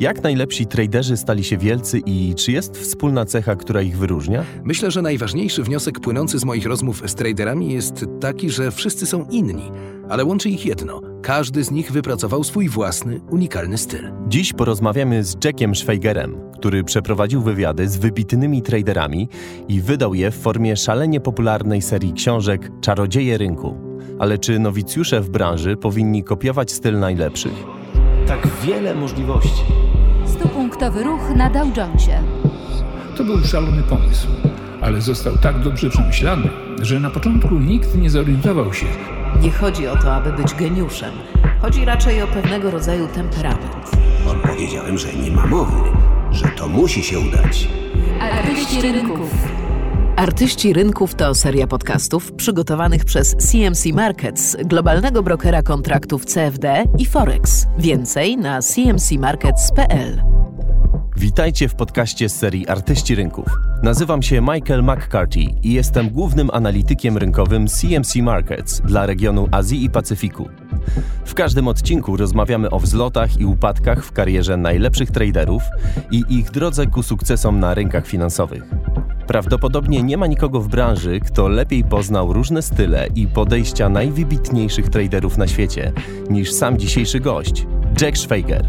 Jak najlepsi traderzy stali się wielcy i czy jest wspólna cecha, która ich wyróżnia? Myślę, że najważniejszy wniosek płynący z moich rozmów z traderami jest taki, że wszyscy są inni, ale łączy ich jedno. Każdy z nich wypracował swój własny, unikalny styl. Dziś porozmawiamy z Jackiem Schweigerem, który przeprowadził wywiady z wybitnymi traderami i wydał je w formie szalenie popularnej serii książek Czarodzieje rynku. Ale czy nowicjusze w branży powinni kopiować styl najlepszych? Tak wiele możliwości. Stupunktowy ruch na Dow Jonesie. To był szalony pomysł, ale został tak dobrze przemyślany, że na początku nikt nie zorientował się, Nie chodzi o to, aby być geniuszem. Chodzi raczej o pewnego rodzaju temperament. Powiedziałem, że nie ma mowy, że to musi się udać. Artyści rynków. Artyści Rynków to seria podcastów przygotowanych przez CMC Markets, globalnego brokera kontraktów CFD i Forex. Więcej na cmcmarkets.pl. Witajcie w podcaście z serii Artyści Rynków. Nazywam się Michael McCarthy i jestem głównym analitykiem rynkowym CMC Markets dla regionu Azji i Pacyfiku. W każdym odcinku rozmawiamy o wzlotach i upadkach w karierze najlepszych traderów i ich drodze ku sukcesom na rynkach finansowych. Prawdopodobnie nie ma nikogo w branży, kto lepiej poznał różne style i podejścia najwybitniejszych traderów na świecie niż sam dzisiejszy gość, Jack Schweiger.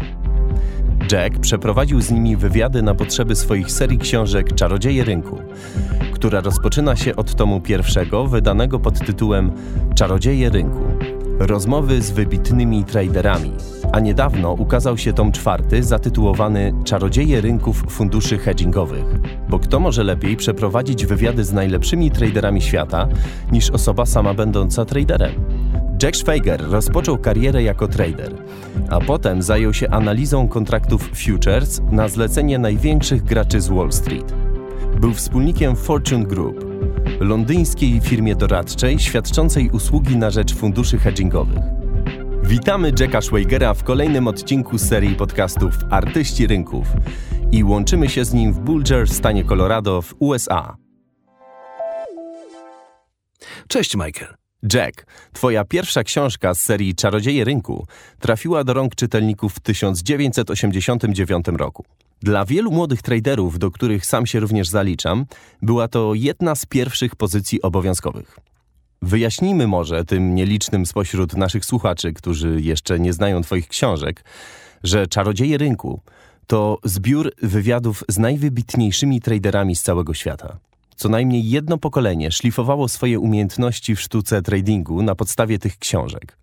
Jack przeprowadził z nimi wywiady na potrzeby swoich serii książek Czarodzieje Rynku, która rozpoczyna się od tomu pierwszego, wydanego pod tytułem Czarodzieje Rynku. Rozmowy z wybitnymi traderami, a niedawno ukazał się tom czwarty zatytułowany Czarodzieje rynków funduszy hedgingowych. Bo kto może lepiej przeprowadzić wywiady z najlepszymi traderami świata niż osoba sama będąca traderem? Jack Schweiger rozpoczął karierę jako trader, a potem zajął się analizą kontraktów futures na zlecenie największych graczy z Wall Street. Był wspólnikiem Fortune Group, londyńskiej firmie doradczej świadczącej usługi na rzecz funduszy hedgingowych. Witamy Jacka Schweigera w kolejnym odcinku serii podcastów Artyści Rynków i łączymy się z nim w Boulder w stanie Colorado w USA. Cześć, Michael. Jack, twoja pierwsza książka z serii Czarodzieje Rynku trafiła do rąk czytelników w 1989 roku. Dla wielu młodych traderów, do których sam się również zaliczam, była to jedna z pierwszych pozycji obowiązkowych. Wyjaśnijmy może tym nielicznym spośród naszych słuchaczy, którzy jeszcze nie znają Twoich książek, że Czarodzieje Rynku to zbiór wywiadów z najwybitniejszymi traderami z całego świata. Co najmniej jedno pokolenie szlifowało swoje umiejętności w sztuce tradingu na podstawie tych książek.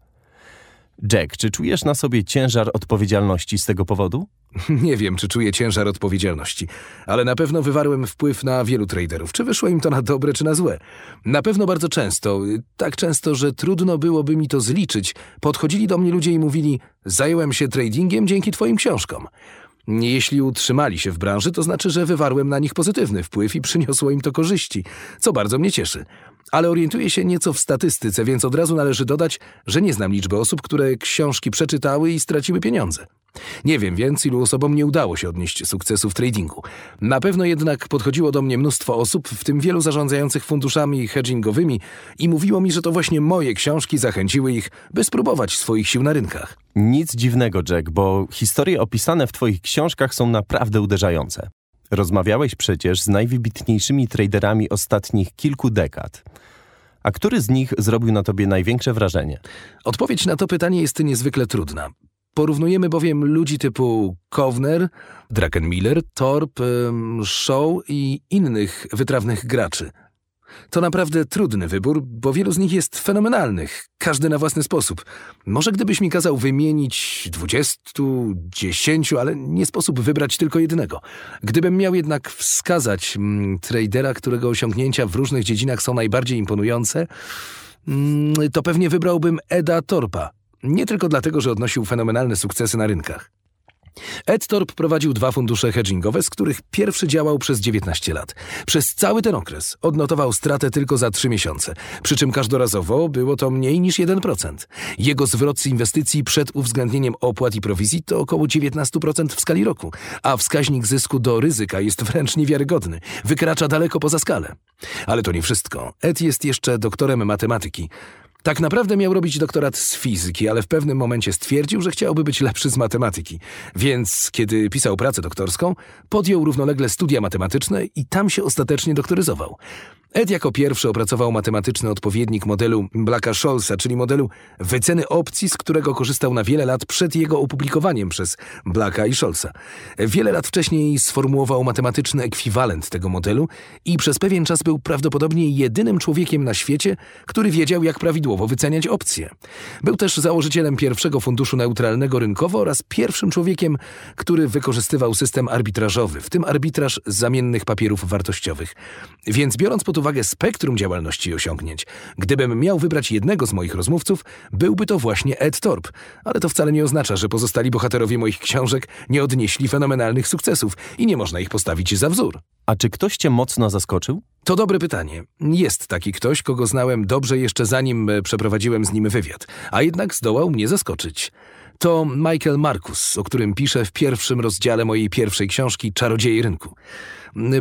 Jack, czy czujesz na sobie ciężar odpowiedzialności z tego powodu? Nie wiem, czy czuję ciężar odpowiedzialności, ale na pewno wywarłem wpływ na wielu traderów. Czy wyszło im to na dobre, czy na złe? Na pewno bardzo często, tak często, że trudno byłoby mi to zliczyć. Podchodzili do mnie ludzie i mówili: Zająłem się tradingiem dzięki Twoim książkom. Jeśli utrzymali się w branży, to znaczy, że wywarłem na nich pozytywny wpływ i przyniosło im to korzyści, co bardzo mnie cieszy. Ale orientuję się nieco w statystyce, więc od razu należy dodać, że nie znam liczby osób, które książki przeczytały i straciły pieniądze. Nie wiem więc, ilu osobom nie udało się odnieść sukcesu w tradingu. Na pewno jednak podchodziło do mnie mnóstwo osób, w tym wielu zarządzających funduszami hedgingowymi i mówiło mi, że to właśnie moje książki zachęciły ich, by spróbować swoich sił na rynkach. Nic dziwnego, Jack, bo historie opisane w Twoich książkach są naprawdę uderzające. Rozmawiałeś przecież z najwybitniejszymi traderami ostatnich kilku dekad. A który z nich zrobił na tobie największe wrażenie? Odpowiedź na to pytanie jest niezwykle trudna. Porównujemy bowiem ludzi typu Kovner, Drakenmiller, Torp, Shaw i innych wytrawnych graczy. To naprawdę trudny wybór, bo wielu z nich jest fenomenalnych, każdy na własny sposób. Może gdybyś mi kazał wymienić dwudziestu, dziesięciu, ale nie sposób wybrać tylko jednego. Gdybym miał jednak wskazać mm, tradera, którego osiągnięcia w różnych dziedzinach są najbardziej imponujące, mm, to pewnie wybrałbym Eda Torpa. Nie tylko dlatego, że odnosił fenomenalne sukcesy na rynkach. Ed Torp prowadził dwa fundusze hedgingowe, z których pierwszy działał przez 19 lat. Przez cały ten okres odnotował stratę tylko za 3 miesiące, przy czym każdorazowo było to mniej niż 1%. Jego zwrot z inwestycji przed uwzględnieniem opłat i prowizji to około 19% w skali roku, a wskaźnik zysku do ryzyka jest wręcz niewiarygodny, wykracza daleko poza skalę. Ale to nie wszystko. Ed jest jeszcze doktorem matematyki. Tak naprawdę miał robić doktorat z fizyki, ale w pewnym momencie stwierdził, że chciałby być lepszy z matematyki. Więc, kiedy pisał pracę doktorską, podjął równolegle studia matematyczne i tam się ostatecznie doktoryzował. Ed jako pierwszy opracował matematyczny odpowiednik modelu Blacka-Scholza, czyli modelu wyceny opcji, z którego korzystał na wiele lat przed jego opublikowaniem przez Blacka i Scholza. Wiele lat wcześniej sformułował matematyczny ekwiwalent tego modelu i przez pewien czas był prawdopodobnie jedynym człowiekiem na świecie, który wiedział, jak prawidłowo wyceniać opcje. Był też założycielem pierwszego funduszu neutralnego rynkowo oraz pierwszym człowiekiem, który wykorzystywał system arbitrażowy, w tym arbitraż zamiennych papierów wartościowych. Więc biorąc pod uwagę spektrum działalności i osiągnięć. Gdybym miał wybrać jednego z moich rozmówców, byłby to właśnie Ed Thorpe. Ale to wcale nie oznacza, że pozostali bohaterowie moich książek nie odnieśli fenomenalnych sukcesów i nie można ich postawić za wzór. A czy ktoś cię mocno zaskoczył? To dobre pytanie. Jest taki ktoś, kogo znałem dobrze jeszcze zanim e, przeprowadziłem z nim wywiad, a jednak zdołał mnie zaskoczyć. To Michael Marcus, o którym piszę w pierwszym rozdziale mojej pierwszej książki Czarodzieje Rynku.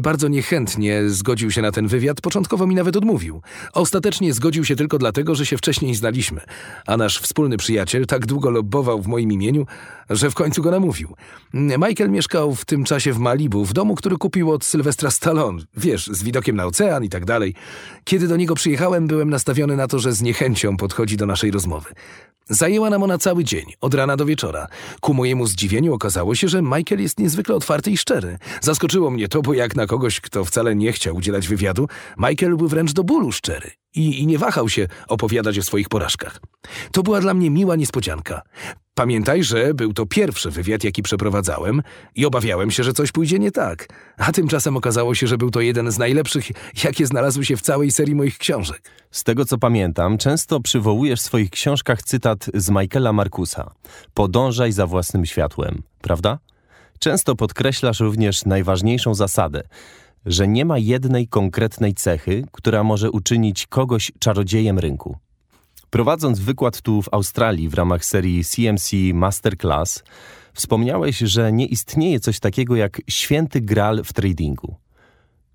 Bardzo niechętnie zgodził się na ten wywiad, początkowo mi nawet odmówił. Ostatecznie zgodził się tylko dlatego, że się wcześniej znaliśmy, a nasz wspólny przyjaciel tak długo lobbował w moim imieniu, że w końcu go namówił. Michael mieszkał w tym czasie w Malibu, w domu, który kupił od Sylwestra Stallone, wiesz, z widokiem na ocean i tak dalej. Kiedy do niego przyjechałem, byłem nastawiony na to, że z niechęcią podchodzi do naszej rozmowy. Zajęła nam ona cały dzień, od rana do wieczora. Ku mojemu zdziwieniu okazało się, że Michael jest niezwykle otwarty i szczery. Zaskoczyło mnie to, bo jak na kogoś, kto wcale nie chciał udzielać wywiadu, Michael był wręcz do bólu szczery i, i nie wahał się opowiadać o swoich porażkach. To była dla mnie miła niespodzianka. Pamiętaj, że był to pierwszy wywiad, jaki przeprowadzałem i obawiałem się, że coś pójdzie nie tak. A tymczasem okazało się, że był to jeden z najlepszych, jakie znalazły się w całej serii moich książek. Z tego co pamiętam, często przywołujesz w swoich książkach cytat z Michaela Markusa: Podążaj za własnym światłem, prawda? Często podkreślasz również najważniejszą zasadę, że nie ma jednej konkretnej cechy, która może uczynić kogoś czarodziejem rynku. Prowadząc wykład tu w Australii w ramach serii CMC Masterclass, wspomniałeś, że nie istnieje coś takiego jak święty gral w tradingu.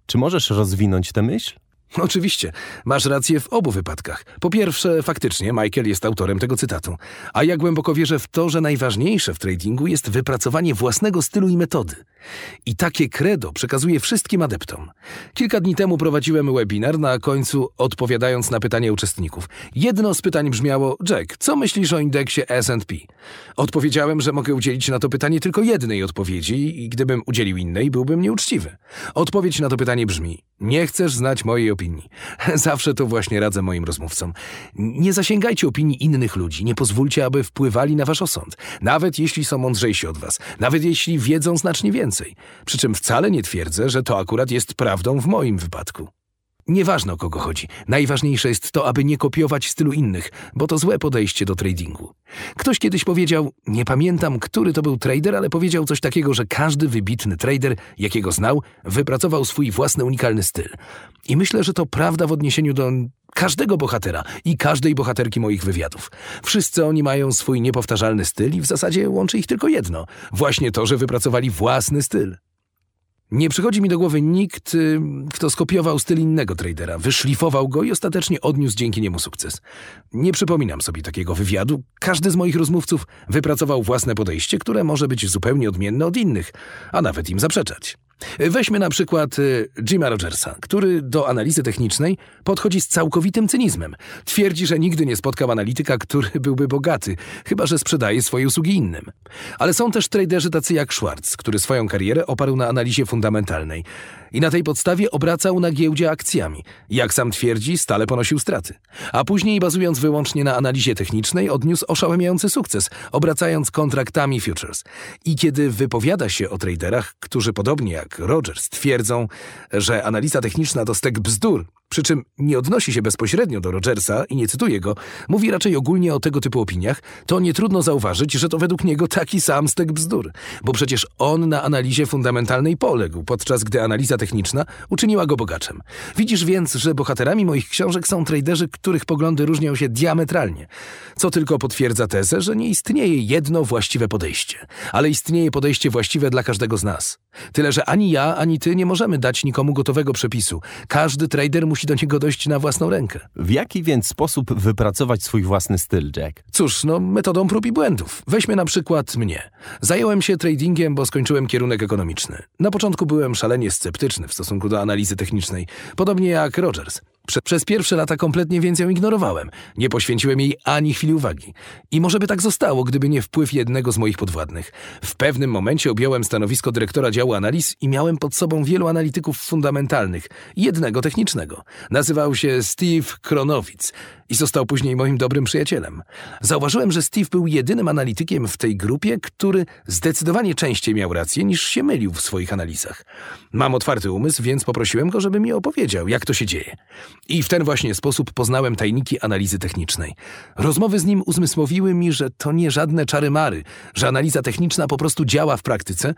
Czy możesz rozwinąć tę myśl? Oczywiście, masz rację w obu wypadkach. Po pierwsze, faktycznie Michael jest autorem tego cytatu. A ja głęboko wierzę w to, że najważniejsze w tradingu jest wypracowanie własnego stylu i metody. I takie credo przekazuję wszystkim adeptom. Kilka dni temu prowadziłem webinar, na końcu odpowiadając na pytanie uczestników. Jedno z pytań brzmiało: Jack, co myślisz o indeksie SP? Odpowiedziałem, że mogę udzielić na to pytanie tylko jednej odpowiedzi i gdybym udzielił innej, byłbym nieuczciwy. Odpowiedź na to pytanie brzmi: Nie chcesz znać mojej opinii opinii. Zawsze to właśnie radzę moim rozmówcom. Nie zasięgajcie opinii innych ludzi, nie pozwólcie, aby wpływali na wasz osąd. Nawet jeśli są mądrzejsi od was, nawet jeśli wiedzą znacznie więcej. Przy czym wcale nie twierdzę, że to akurat jest prawdą w moim wypadku. Nieważne o kogo chodzi. Najważniejsze jest to, aby nie kopiować stylu innych, bo to złe podejście do tradingu. Ktoś kiedyś powiedział, nie pamiętam, który to był trader, ale powiedział coś takiego, że każdy wybitny trader, jakiego znał, wypracował swój własny unikalny styl. I myślę, że to prawda w odniesieniu do każdego bohatera i każdej bohaterki moich wywiadów. Wszyscy oni mają swój niepowtarzalny styl i w zasadzie łączy ich tylko jedno. Właśnie to, że wypracowali własny styl. Nie przychodzi mi do głowy nikt, y, kto skopiował styl innego tradera, wyszlifował go i ostatecznie odniósł dzięki niemu sukces. Nie przypominam sobie takiego wywiadu. Każdy z moich rozmówców wypracował własne podejście, które może być zupełnie odmienne od innych, a nawet im zaprzeczać. Weźmy na przykład y, Jima Rogersa, który do analizy technicznej podchodzi z całkowitym cynizmem. Twierdzi, że nigdy nie spotkał analityka, który byłby bogaty, chyba że sprzedaje swoje usługi innym. Ale są też traderzy tacy jak Schwartz, który swoją karierę oparł na analizie fundamentalnej i na tej podstawie obracał na giełdzie akcjami. Jak sam twierdzi, stale ponosił straty. A później, bazując wyłącznie na analizie technicznej, odniósł oszałamiający sukces, obracając kontraktami futures. I kiedy wypowiada się o traderach, którzy podobnie jak Rogers twierdzą, że analiza techniczna to stek bzdur, przy czym nie odnosi się bezpośrednio do Rogersa i nie cytuje go, mówi raczej ogólnie o tego typu opiniach, to nie trudno zauważyć, że to według niego taki sam stek bzdur, bo przecież on na analizie fundamentalnej poległ, podczas gdy analiza techniczna uczyniła go bogaczem. Widzisz więc, że bohaterami moich książek są traderzy, których poglądy różnią się diametralnie, co tylko potwierdza tezę, że nie istnieje jedno właściwe podejście, ale istnieje podejście właściwe dla każdego z nas. Tyle, że ani ja, ani ty nie możemy dać nikomu gotowego przepisu. Każdy trader musi do niego dojść na własną rękę. W jaki więc sposób wypracować swój własny styl, Jack? Cóż, no metodą prób i błędów. Weźmy na przykład mnie. Zająłem się tradingiem, bo skończyłem kierunek ekonomiczny. Na początku byłem szalenie sceptyczny w stosunku do analizy technicznej, podobnie jak Rogers. Prze- przez pierwsze lata kompletnie więc ją ignorowałem. Nie poświęciłem jej ani chwili uwagi. I może by tak zostało, gdyby nie wpływ jednego z moich podwładnych. W pewnym momencie objąłem stanowisko dyrektora działu analiz i miałem pod sobą wielu analityków fundamentalnych jednego technicznego. Nazywał się Steve Kronowicz i został później moim dobrym przyjacielem. Zauważyłem, że Steve był jedynym analitykiem w tej grupie, który zdecydowanie częściej miał rację niż się mylił w swoich analizach. Mam otwarty umysł, więc poprosiłem go, żeby mi opowiedział, jak to się dzieje. I w ten właśnie sposób poznałem tajniki analizy technicznej. Rozmowy z nim uzmysłowiły mi, że to nie żadne czary-mary, że analiza techniczna po prostu działa w praktyce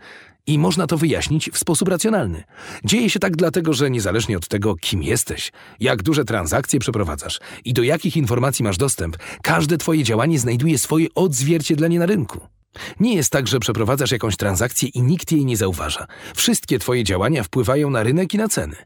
i można to wyjaśnić w sposób racjonalny. Dzieje się tak dlatego, że niezależnie od tego, kim jesteś, jak duże transakcje przeprowadzasz i do jakich informacji masz dostęp, każde twoje działanie znajduje swoje odzwierciedlenie na rynku. Nie jest tak, że przeprowadzasz jakąś transakcję i nikt jej nie zauważa. Wszystkie twoje działania wpływają na rynek i na ceny.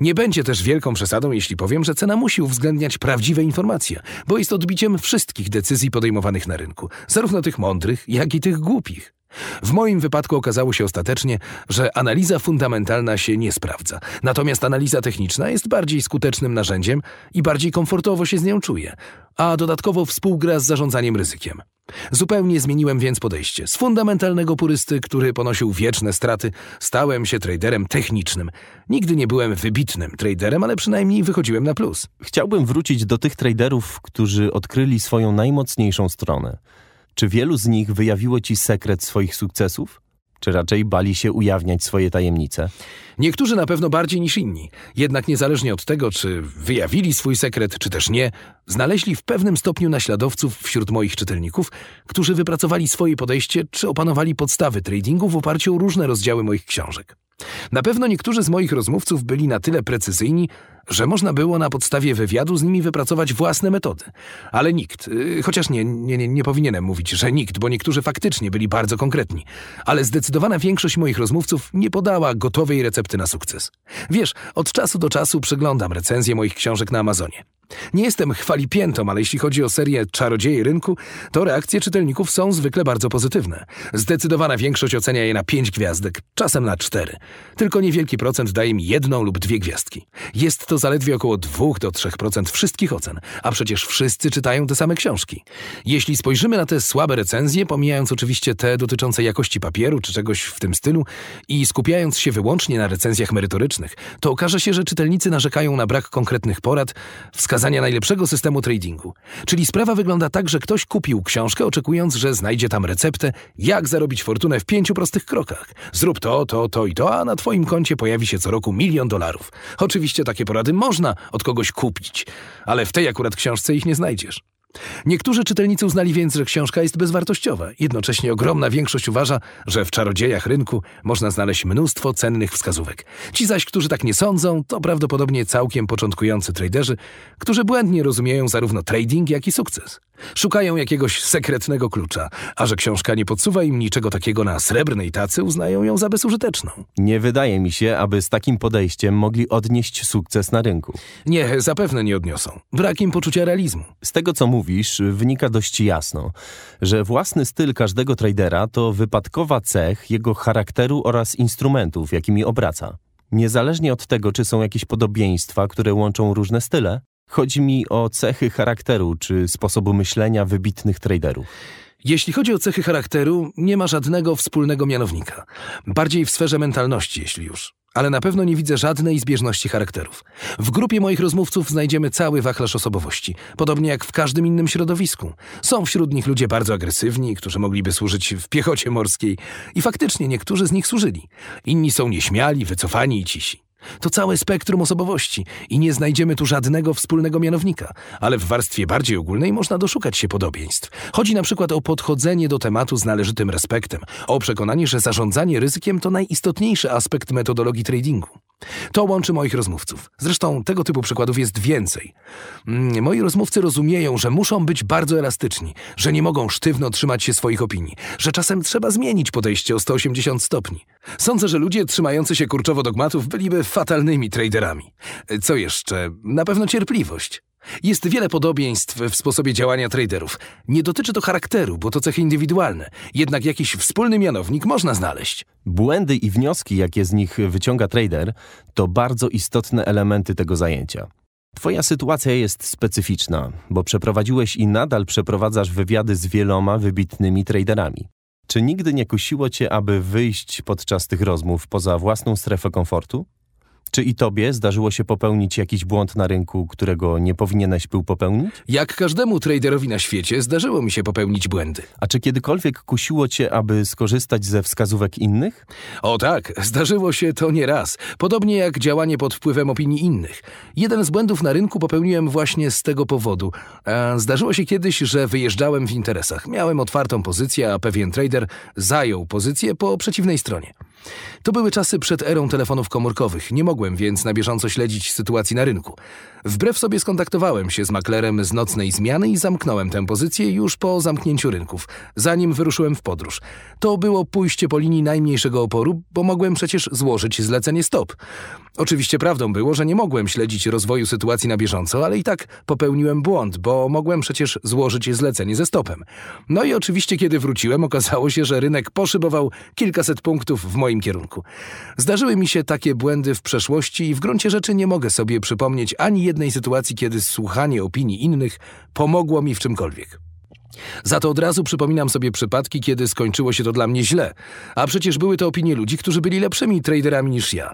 Nie będzie też wielką przesadą, jeśli powiem, że cena musi uwzględniać prawdziwe informacje, bo jest odbiciem wszystkich decyzji podejmowanych na rynku, zarówno tych mądrych, jak i tych głupich. W moim wypadku okazało się ostatecznie, że analiza fundamentalna się nie sprawdza, natomiast analiza techniczna jest bardziej skutecznym narzędziem i bardziej komfortowo się z nią czuję, a dodatkowo współgra z zarządzaniem ryzykiem. Zupełnie zmieniłem więc podejście. Z fundamentalnego purysty, który ponosił wieczne straty, stałem się traderem technicznym. Nigdy nie byłem wybitnym traderem, ale przynajmniej wychodziłem na plus. Chciałbym wrócić do tych traderów, którzy odkryli swoją najmocniejszą stronę. Czy wielu z nich wyjawiło ci sekret swoich sukcesów? Czy raczej bali się ujawniać swoje tajemnice? Niektórzy na pewno bardziej niż inni, jednak niezależnie od tego, czy wyjawili swój sekret, czy też nie, znaleźli w pewnym stopniu naśladowców wśród moich czytelników, którzy wypracowali swoje podejście, czy opanowali podstawy tradingu w oparciu o różne rozdziały moich książek. Na pewno niektórzy z moich rozmówców byli na tyle precyzyjni, że można było na podstawie wywiadu z nimi wypracować własne metody. Ale nikt, yy, chociaż nie, nie, nie, nie powinienem mówić, że nikt, bo niektórzy faktycznie byli bardzo konkretni, ale zdecydowana większość moich rozmówców nie podała gotowej recepty na sukces. Wiesz, od czasu do czasu przeglądam recenzje moich książek na Amazonie. Nie jestem chwalipiętą, ale jeśli chodzi o serię Czarodzieje Rynku, to reakcje czytelników są zwykle bardzo pozytywne. Zdecydowana większość ocenia je na pięć gwiazdek, czasem na cztery. Tylko niewielki procent daje mi jedną lub dwie gwiazdki. Jest to zaledwie około 2 do 3% wszystkich ocen, a przecież wszyscy czytają te same książki. Jeśli spojrzymy na te słabe recenzje, pomijając oczywiście te dotyczące jakości papieru czy czegoś w tym stylu i skupiając się wyłącznie na recenzjach merytorycznych, to okaże się, że czytelnicy narzekają na brak konkretnych porad, wskazania najlepszego systemu tradingu. Czyli sprawa wygląda tak, że ktoś kupił książkę oczekując, że znajdzie tam receptę, jak zarobić fortunę w pięciu prostych krokach. Zrób to, to, to i to, a na twoim koncie pojawi się co roku milion dolarów. Oczywiście takie porady można od kogoś kupić, ale w tej akurat książce ich nie znajdziesz. Niektórzy czytelnicy uznali więc, że książka jest bezwartościowa. Jednocześnie ogromna większość uważa, że w czarodziejach rynku można znaleźć mnóstwo cennych wskazówek. Ci zaś, którzy tak nie sądzą, to prawdopodobnie całkiem początkujący traderzy, którzy błędnie rozumieją zarówno trading, jak i sukces. Szukają jakiegoś sekretnego klucza, a że książka nie podsuwa im niczego takiego na srebrnej tacy, uznają ją za bezużyteczną. Nie wydaje mi się, aby z takim podejściem mogli odnieść sukces na rynku. Nie, zapewne nie odniosą. Brak im poczucia realizmu. Z tego, co mówisz, wynika dość jasno, że własny styl każdego tradera to wypadkowa cech jego charakteru oraz instrumentów, jakimi obraca. Niezależnie od tego, czy są jakieś podobieństwa, które łączą różne style, chodzi mi o cechy charakteru czy sposobu myślenia wybitnych traderów. Jeśli chodzi o cechy charakteru, nie ma żadnego wspólnego mianownika. Bardziej w sferze mentalności, jeśli już. Ale na pewno nie widzę żadnej zbieżności charakterów. W grupie moich rozmówców znajdziemy cały wachlarz osobowości, podobnie jak w każdym innym środowisku. Są wśród nich ludzie bardzo agresywni, którzy mogliby służyć w piechocie morskiej i faktycznie niektórzy z nich służyli. Inni są nieśmiali, wycofani i cisi. To całe spektrum osobowości i nie znajdziemy tu żadnego wspólnego mianownika, ale w warstwie bardziej ogólnej można doszukać się podobieństw. Chodzi na przykład o podchodzenie do tematu z należytym respektem, o przekonanie, że zarządzanie ryzykiem to najistotniejszy aspekt metodologii tradingu. To łączy moich rozmówców. Zresztą tego typu przykładów jest więcej. Mm, Moi rozmówcy rozumieją, że muszą być bardzo elastyczni, że nie mogą sztywno trzymać się swoich opinii, że czasem trzeba zmienić podejście o 180 stopni. Sądzę, że ludzie trzymający się kurczowo dogmatów byliby fatalnymi traderami. Co jeszcze? Na pewno cierpliwość. Jest wiele podobieństw w sposobie działania traderów. Nie dotyczy to charakteru, bo to cechy indywidualne. Jednak jakiś wspólny mianownik można znaleźć. Błędy i wnioski, jakie z nich wyciąga trader, to bardzo istotne elementy tego zajęcia. Twoja sytuacja jest specyficzna, bo przeprowadziłeś i nadal przeprowadzasz wywiady z wieloma wybitnymi traderami. Czy nigdy nie kusiło cię, aby wyjść podczas tych rozmów poza własną strefę komfortu? Czy i tobie zdarzyło się popełnić jakiś błąd na rynku, którego nie powinieneś był popełnić? Jak każdemu traderowi na świecie, zdarzyło mi się popełnić błędy. A czy kiedykolwiek kusiło cię, aby skorzystać ze wskazówek innych? O tak, zdarzyło się to nie raz. Podobnie jak działanie pod wpływem opinii innych. Jeden z błędów na rynku popełniłem właśnie z tego powodu. Zdarzyło się kiedyś, że wyjeżdżałem w interesach. Miałem otwartą pozycję, a pewien trader zajął pozycję po przeciwnej stronie. To były czasy przed erą telefonów komórkowych, nie mogłem więc na bieżąco śledzić sytuacji na rynku. Wbrew sobie skontaktowałem się z maklerem z nocnej zmiany i zamknąłem tę pozycję już po zamknięciu rynków, zanim wyruszyłem w podróż. To było pójście po linii najmniejszego oporu, bo mogłem przecież złożyć zlecenie stop. Oczywiście prawdą było, że nie mogłem śledzić rozwoju sytuacji na bieżąco, ale i tak popełniłem błąd, bo mogłem przecież złożyć zlecenie ze stopem. No i oczywiście, kiedy wróciłem, okazało się, że rynek poszybował kilkaset punktów w moim kierunku. Zdarzyły mi się takie błędy w przeszłości i w gruncie rzeczy nie mogę sobie przypomnieć ani jednej sytuacji, kiedy słuchanie opinii innych pomogło mi w czymkolwiek. Za to od razu przypominam sobie przypadki, kiedy skończyło się to dla mnie źle. A przecież były to opinie ludzi, którzy byli lepszymi traderami niż ja.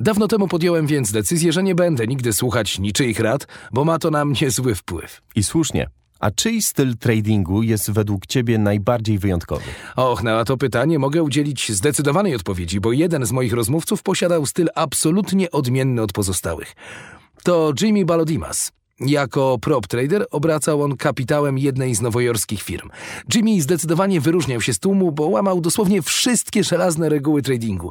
Dawno temu podjąłem więc decyzję, że nie będę nigdy słuchać niczyich rad, bo ma to na mnie zły wpływ. I słusznie. A czyj styl tradingu jest według ciebie najbardziej wyjątkowy? Och, na to pytanie mogę udzielić zdecydowanej odpowiedzi, bo jeden z moich rozmówców posiadał styl absolutnie odmienny od pozostałych. To Jimmy Balodimas. Jako prop trader obracał on kapitałem jednej z nowojorskich firm. Jimmy zdecydowanie wyróżniał się z tłumu, bo łamał dosłownie wszystkie żelazne reguły tradingu,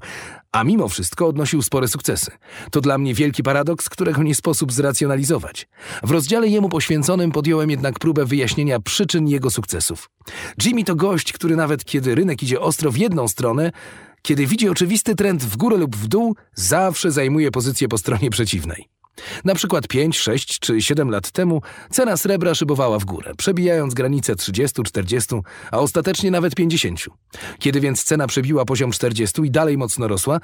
a mimo wszystko odnosił spore sukcesy. To dla mnie wielki paradoks, którego nie sposób zracjonalizować. W rozdziale jemu poświęconym podjąłem jednak próbę wyjaśnienia przyczyn jego sukcesów. Jimmy to gość, który nawet kiedy rynek idzie ostro w jedną stronę, kiedy widzi oczywisty trend w górę lub w dół, zawsze zajmuje pozycję po stronie przeciwnej. Na przykład 5, 6 czy 7 lat temu cena srebra szybowała w górę, przebijając granice 30, 40, a ostatecznie nawet 50. Kiedy więc cena przebiła poziom 40 i dalej mocno rosła,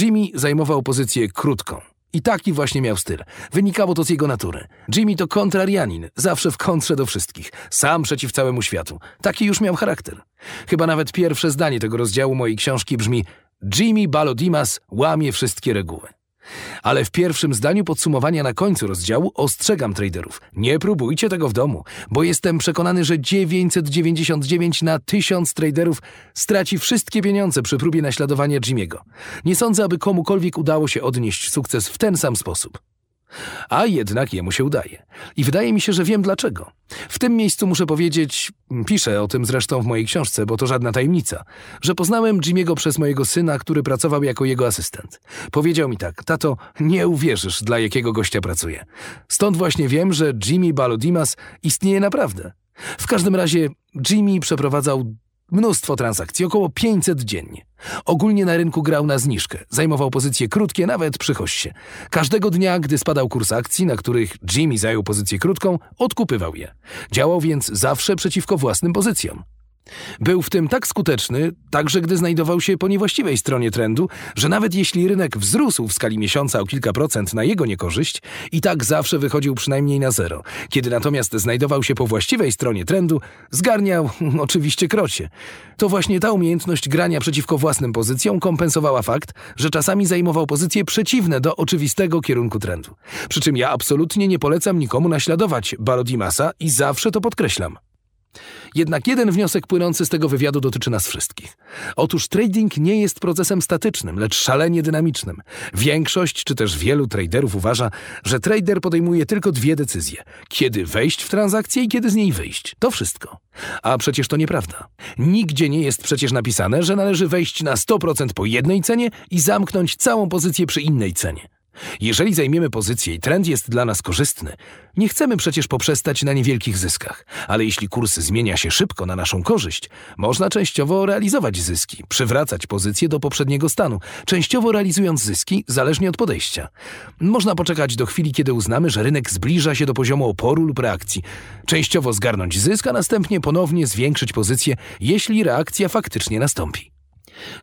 Jimmy zajmował pozycję krótką. I taki właśnie miał styl. Wynikało to z jego natury. Jimmy to kontrarianin, zawsze w kontrze do wszystkich, sam przeciw całemu światu. Taki już miał charakter. Chyba nawet pierwsze zdanie tego rozdziału mojej książki brzmi Jimmy Balodimas łamie wszystkie reguły. Ale w pierwszym zdaniu podsumowania na końcu rozdziału ostrzegam traderów. Nie próbujcie tego w domu, bo jestem przekonany, że 999 na 1000 traderów straci wszystkie pieniądze przy próbie naśladowania Jimmy'ego. Nie sądzę, aby komukolwiek udało się odnieść sukces w ten sam sposób. A jednak jemu się udaje. I wydaje mi się, że wiem dlaczego. W tym miejscu muszę powiedzieć, piszę o tym zresztą w mojej książce, bo to żadna tajemnica, że poznałem Jimmy'ego przez mojego syna, który pracował jako jego asystent. Powiedział mi tak, tato, nie uwierzysz, dla jakiego gościa pracuję. Stąd właśnie wiem, że Jimmy Balodimas istnieje naprawdę. W każdym razie Jimmy przeprowadzał Mnóstwo transakcji, około 500 dziennie. Ogólnie na rynku grał na zniżkę, zajmował pozycje krótkie nawet przy hoście. Każdego dnia, gdy spadał kurs akcji, na których Jimmy zajął pozycję krótką, odkupywał je. Działał więc zawsze przeciwko własnym pozycjom. Był w tym tak skuteczny, także gdy znajdował się po niewłaściwej stronie trendu, że nawet jeśli rynek wzrósł w skali miesiąca o kilka procent na jego niekorzyść, i tak zawsze wychodził przynajmniej na zero. Kiedy natomiast znajdował się po właściwej stronie trendu, zgarniał oczywiście krocie. To właśnie ta umiejętność grania przeciwko własnym pozycjom kompensowała fakt, że czasami zajmował pozycje przeciwne do oczywistego kierunku trendu. Przy czym ja absolutnie nie polecam nikomu naśladować Balodimasa i zawsze to podkreślam. Jednak jeden wniosek płynący z tego wywiadu dotyczy nas wszystkich. Otóż trading nie jest procesem statycznym, lecz szalenie dynamicznym. Większość, czy też wielu traderów uważa, że trader podejmuje tylko dwie decyzje: kiedy wejść w transakcję i kiedy z niej wyjść. To wszystko. A przecież to nieprawda. Nigdzie nie jest przecież napisane, że należy wejść na 100% po jednej cenie i zamknąć całą pozycję przy innej cenie. Jeżeli zajmiemy pozycję i trend jest dla nas korzystny, nie chcemy przecież poprzestać na niewielkich zyskach, ale jeśli kurs zmienia się szybko na naszą korzyść, można częściowo realizować zyski, przywracać pozycję do poprzedniego stanu, częściowo realizując zyski zależnie od podejścia. Można poczekać do chwili, kiedy uznamy, że rynek zbliża się do poziomu oporu lub reakcji, częściowo zgarnąć zysk, a następnie ponownie zwiększyć pozycję, jeśli reakcja faktycznie nastąpi.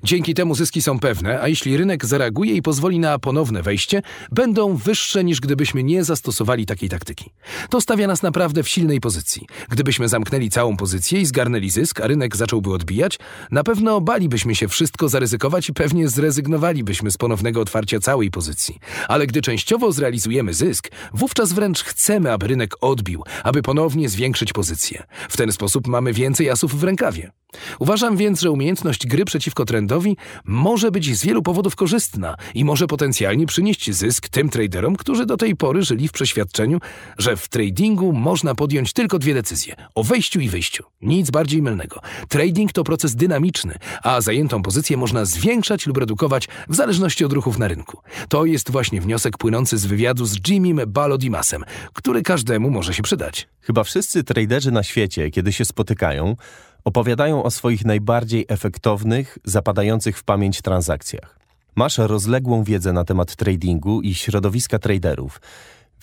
Dzięki temu zyski są pewne, a jeśli rynek zareaguje i pozwoli na ponowne wejście, będą wyższe niż gdybyśmy nie zastosowali takiej taktyki. To stawia nas naprawdę w silnej pozycji. Gdybyśmy zamknęli całą pozycję i zgarnęli zysk, a rynek zacząłby odbijać, na pewno balibyśmy się wszystko zaryzykować i pewnie zrezygnowalibyśmy z ponownego otwarcia całej pozycji. Ale gdy częściowo zrealizujemy zysk, wówczas wręcz chcemy, aby rynek odbił, aby ponownie zwiększyć pozycję. W ten sposób mamy więcej asów w rękawie. Uważam więc, że umiejętność gry przeciwko trendowi może być z wielu powodów korzystna i może potencjalnie przynieść zysk tym traderom, którzy do tej pory żyli w przeświadczeniu, że w tradingu można podjąć tylko dwie decyzje o wejściu i wyjściu. Nic bardziej mylnego. Trading to proces dynamiczny, a zajętą pozycję można zwiększać lub redukować w zależności od ruchów na rynku. To jest właśnie wniosek płynący z wywiadu z Jimmym Balodimasem, który każdemu może się przydać. Chyba wszyscy traderzy na świecie, kiedy się spotykają, opowiadają o swoich najbardziej efektownych, zapadających w pamięć transakcjach. Masz rozległą wiedzę na temat tradingu i środowiska traderów,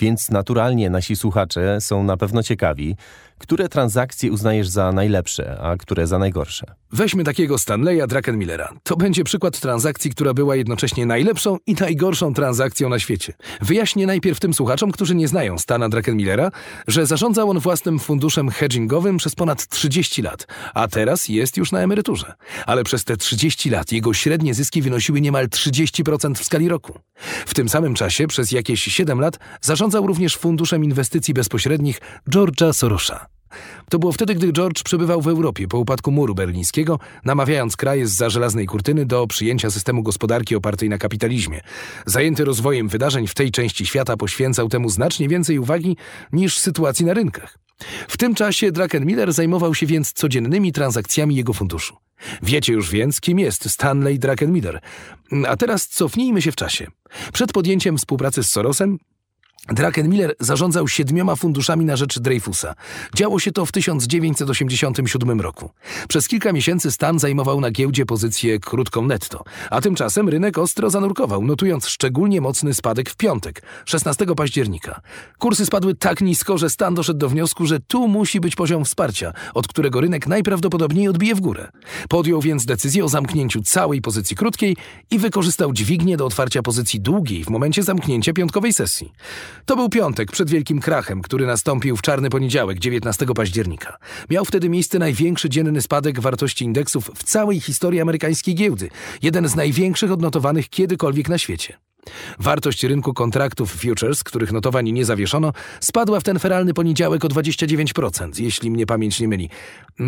więc naturalnie nasi słuchacze są na pewno ciekawi, które transakcje uznajesz za najlepsze, a które za najgorsze? Weźmy takiego Stanleya Druckenmillera. To będzie przykład transakcji, która była jednocześnie najlepszą i najgorszą transakcją na świecie. Wyjaśnię najpierw tym słuchaczom, którzy nie znają Stana Druckenmillera, że zarządzał on własnym funduszem hedgingowym przez ponad 30 lat, a teraz jest już na emeryturze. Ale przez te 30 lat jego średnie zyski wynosiły niemal 30% w skali roku. W tym samym czasie przez jakieś 7 lat zarządzał również funduszem inwestycji bezpośrednich George'a Sorosa. To było wtedy, gdy George przebywał w Europie po upadku muru berlińskiego, namawiając kraje z za żelaznej kurtyny do przyjęcia systemu gospodarki opartej na kapitalizmie. Zajęty rozwojem wydarzeń w tej części świata poświęcał temu znacznie więcej uwagi niż sytuacji na rynkach. W tym czasie Druckenmiller zajmował się więc codziennymi transakcjami jego funduszu. Wiecie już więc, kim jest Stanley Druckenmiller. A teraz cofnijmy się w czasie. Przed podjęciem współpracy z Sorosem Druckenmiller zarządzał siedmioma funduszami na rzecz Dreyfusa. Działo się to w 1987 roku. Przez kilka miesięcy Stan zajmował na giełdzie pozycję krótką netto, a tymczasem rynek ostro zanurkował, notując szczególnie mocny spadek w piątek, 16 października. Kursy spadły tak nisko, że Stan doszedł do wniosku, że tu musi być poziom wsparcia, od którego rynek najprawdopodobniej odbije w górę. Podjął więc decyzję o zamknięciu całej pozycji krótkiej i wykorzystał dźwignię do otwarcia pozycji długiej w momencie zamknięcia piątkowej sesji. To był piątek przed wielkim krachem, który nastąpił w czarny poniedziałek, 19 października. Miał wtedy miejsce największy dzienny spadek wartości indeksów w całej historii amerykańskiej giełdy, jeden z największych odnotowanych kiedykolwiek na świecie. Wartość rynku kontraktów futures, których notowań nie zawieszono, spadła w ten feralny poniedziałek o 29%, jeśli mnie pamięć nie myli.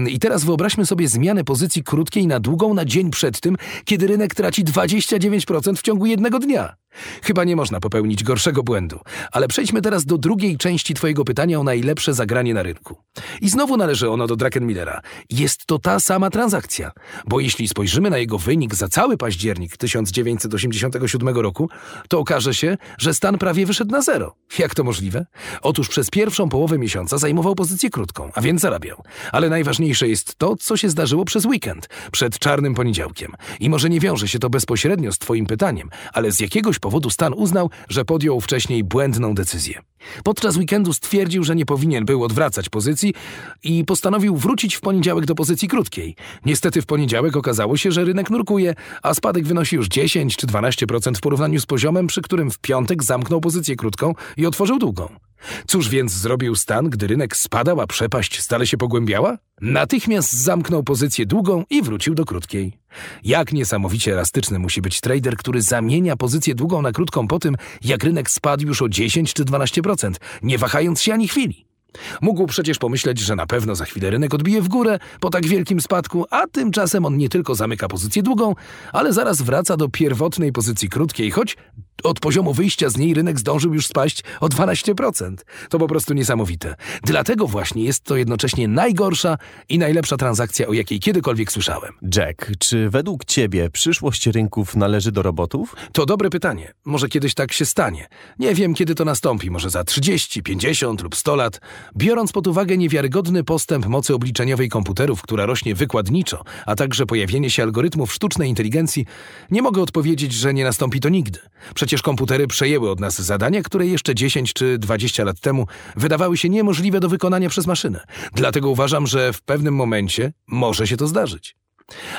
I teraz wyobraźmy sobie zmianę pozycji krótkiej na długą na dzień przed tym, kiedy rynek traci 29% w ciągu jednego dnia. Chyba nie można popełnić gorszego błędu, ale przejdźmy teraz do drugiej części Twojego pytania o najlepsze zagranie na rynku. I znowu należy ono do Druckenmillera. Jest to ta sama transakcja, bo jeśli spojrzymy na jego wynik za cały październik 1987 roku, to okaże się, że stan prawie wyszedł na zero. Jak to możliwe? Otóż przez pierwszą połowę miesiąca zajmował pozycję krótką, a więc zarabiał. Ale najważniejsze jest to, co się zdarzyło przez weekend, przed czarnym poniedziałkiem. I może nie wiąże się to bezpośrednio z Twoim pytaniem, ale z jakiegoś powodu stan uznał, że podjął wcześniej błędną decyzję. Podczas weekendu stwierdził, że nie powinien był odwracać pozycji i postanowił wrócić w poniedziałek do pozycji krótkiej. Niestety w poniedziałek okazało się, że rynek nurkuje, a spadek wynosi już 10 czy 12% w porównaniu z poziomem, przy którym w piątek zamknął pozycję krótką i otworzył długą. Cóż więc zrobił stan, gdy rynek spadał, a przepaść stale się pogłębiała? Natychmiast zamknął pozycję długą i wrócił do krótkiej. Jak niesamowicie elastyczny musi być trader, który zamienia pozycję długą na krótką po tym, jak rynek spadł już o 10 czy 12%, nie wahając się ani chwili. Mógł przecież pomyśleć, że na pewno za chwilę rynek odbije w górę po tak wielkim spadku, a tymczasem on nie tylko zamyka pozycję długą, ale zaraz wraca do pierwotnej pozycji krótkiej, choć od poziomu wyjścia z niej rynek zdążył już spaść o 12%. To po prostu niesamowite. Dlatego właśnie jest to jednocześnie najgorsza i najlepsza transakcja, o jakiej kiedykolwiek słyszałem. Jack, czy według ciebie przyszłość rynków należy do robotów? To dobre pytanie. Może kiedyś tak się stanie. Nie wiem, kiedy to nastąpi, może za 30, 50 lub 100 lat. Biorąc pod uwagę niewiarygodny postęp mocy obliczeniowej komputerów, która rośnie wykładniczo, a także pojawienie się algorytmów sztucznej inteligencji, nie mogę odpowiedzieć, że nie nastąpi to nigdy. Przecież komputery przejęły od nas zadania, które jeszcze 10 czy 20 lat temu wydawały się niemożliwe do wykonania przez maszynę. Dlatego uważam, że w pewnym momencie może się to zdarzyć.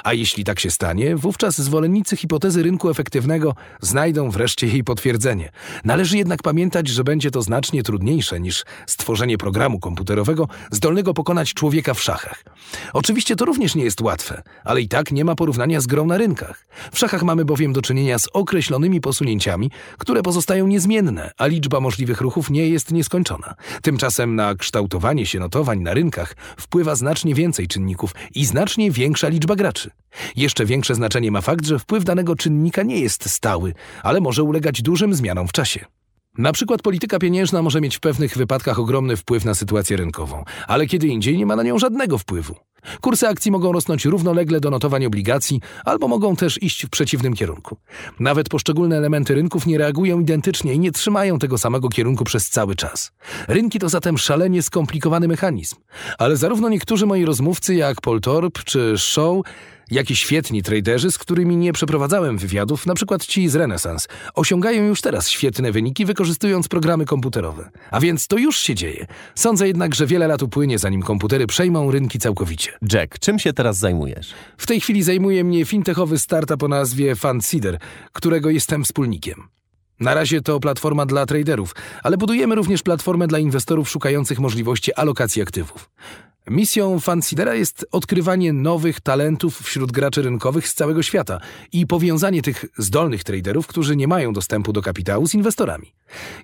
A jeśli tak się stanie, wówczas zwolennicy hipotezy rynku efektywnego znajdą wreszcie jej potwierdzenie. Należy jednak pamiętać, że będzie to znacznie trudniejsze niż stworzenie programu komputerowego zdolnego pokonać człowieka w szachach. Oczywiście to również nie jest łatwe, ale i tak nie ma porównania z grą na rynkach. W szachach mamy bowiem do czynienia z określonymi posunięciami, które pozostają niezmienne, a liczba możliwych ruchów nie jest nieskończona. Tymczasem na kształtowanie się notowań na rynkach wpływa znacznie więcej czynników i znacznie większa liczba. Jeszcze większe znaczenie ma fakt, że wpływ danego czynnika nie jest stały, ale może ulegać dużym zmianom w czasie. Na przykład polityka pieniężna może mieć w pewnych wypadkach ogromny wpływ na sytuację rynkową, ale kiedy indziej nie ma na nią żadnego wpływu. Kursy akcji mogą rosnąć równolegle do notowań obligacji, albo mogą też iść w przeciwnym kierunku. Nawet poszczególne elementy rynków nie reagują identycznie i nie trzymają tego samego kierunku przez cały czas. Rynki to zatem szalenie skomplikowany mechanizm. Ale zarówno niektórzy moi rozmówcy, jak Paul Torp czy Shaw, jak i świetni traderzy, z którymi nie przeprowadzałem wywiadów, na przykład ci z Renaissance, osiągają już teraz świetne wyniki wykorzystując programy komputerowe. A więc to już się dzieje. Sądzę jednak, że wiele lat upłynie, zanim komputery przejmą rynki całkowicie. Jack, czym się teraz zajmujesz? W tej chwili zajmuje mnie fintechowy startup o nazwie FundSeeder, którego jestem wspólnikiem. Na razie to platforma dla traderów, ale budujemy również platformę dla inwestorów szukających możliwości alokacji aktywów. Misją Fansidera jest odkrywanie nowych talentów wśród graczy rynkowych z całego świata i powiązanie tych zdolnych traderów, którzy nie mają dostępu do kapitału z inwestorami.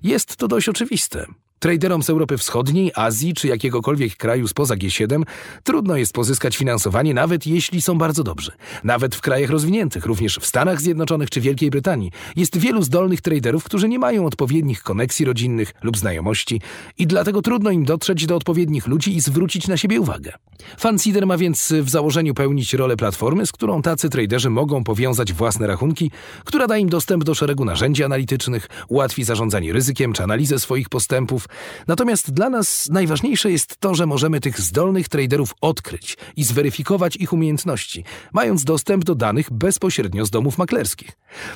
Jest to dość oczywiste. Traderom z Europy Wschodniej, Azji czy jakiegokolwiek kraju spoza G7 trudno jest pozyskać finansowanie, nawet jeśli są bardzo dobrzy. Nawet w krajach rozwiniętych, również w Stanach Zjednoczonych czy Wielkiej Brytanii, jest wielu zdolnych traderów, którzy nie mają odpowiednich koneksji rodzinnych lub znajomości i dlatego trudno im dotrzeć do odpowiednich ludzi i zwrócić na siebie uwagę. Fanseeder ma więc w założeniu pełnić rolę platformy, z którą tacy traderzy mogą powiązać własne rachunki, która da im dostęp do szeregu narzędzi analitycznych, ułatwi zarządzanie ryzykiem czy analizę swoich postępów, Natomiast dla nas najważniejsze jest to, że możemy tych zdolnych traderów odkryć i zweryfikować ich umiejętności, mając dostęp do danych bezpośrednio z domów maklerskich.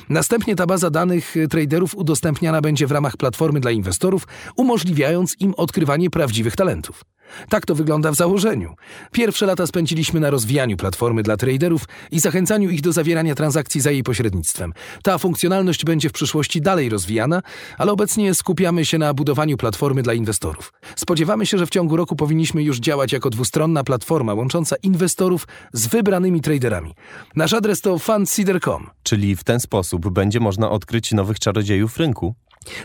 Następnie ta baza danych traderów udostępniana będzie w ramach platformy dla inwestorów, umożliwiając im odkrywanie prawdziwych talentów. Tak to wygląda w założeniu. Pierwsze lata spędziliśmy na rozwijaniu platformy dla traderów i zachęcaniu ich do zawierania transakcji za jej pośrednictwem. Ta funkcjonalność będzie w przyszłości dalej rozwijana, ale obecnie skupiamy się na budowaniu platformy dla inwestorów. Spodziewamy się, że w ciągu roku powinniśmy już działać jako dwustronna platforma łącząca inwestorów z wybranymi traderami. Nasz adres to fundseeder.com. Czyli w ten sposób będzie można odkryć nowych czarodziejów rynku?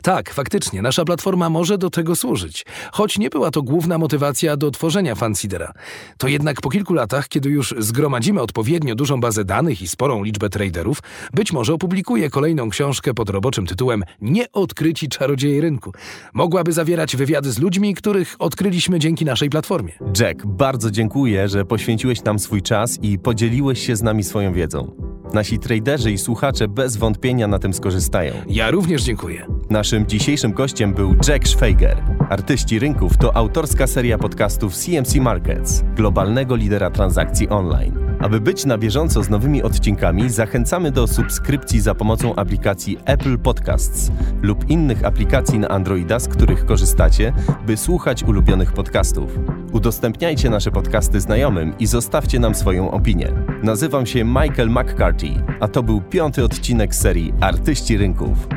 Tak, faktycznie, nasza platforma może do tego służyć, choć nie była to główna motywacja do tworzenia Fansidera. To jednak po kilku latach, kiedy już zgromadzimy odpowiednio dużą bazę danych i sporą liczbę traderów, być może opublikuję kolejną książkę pod roboczym tytułem Nieodkryci czarodzieje rynku. Mogłaby zawierać wywiady z ludźmi, których odkryliśmy dzięki naszej platformie. Jack, bardzo dziękuję, że poświęciłeś nam swój czas i podzieliłeś się z nami swoją wiedzą. Nasi traderzy i słuchacze bez wątpienia na tym skorzystają. Ja również dziękuję. Naszym dzisiejszym gościem był Jack Schweiger. Artyści Rynków to autorska seria podcastów CMC Markets, globalnego lidera transakcji online. Aby być na bieżąco z nowymi odcinkami, zachęcamy do subskrypcji za pomocą aplikacji Apple Podcasts lub innych aplikacji na Androida, z których korzystacie, by słuchać ulubionych podcastów. Udostępniajcie nasze podcasty znajomym i zostawcie nam swoją opinię. Nazywam się Michael McCarthy, a to był piąty odcinek serii Artyści Rynków.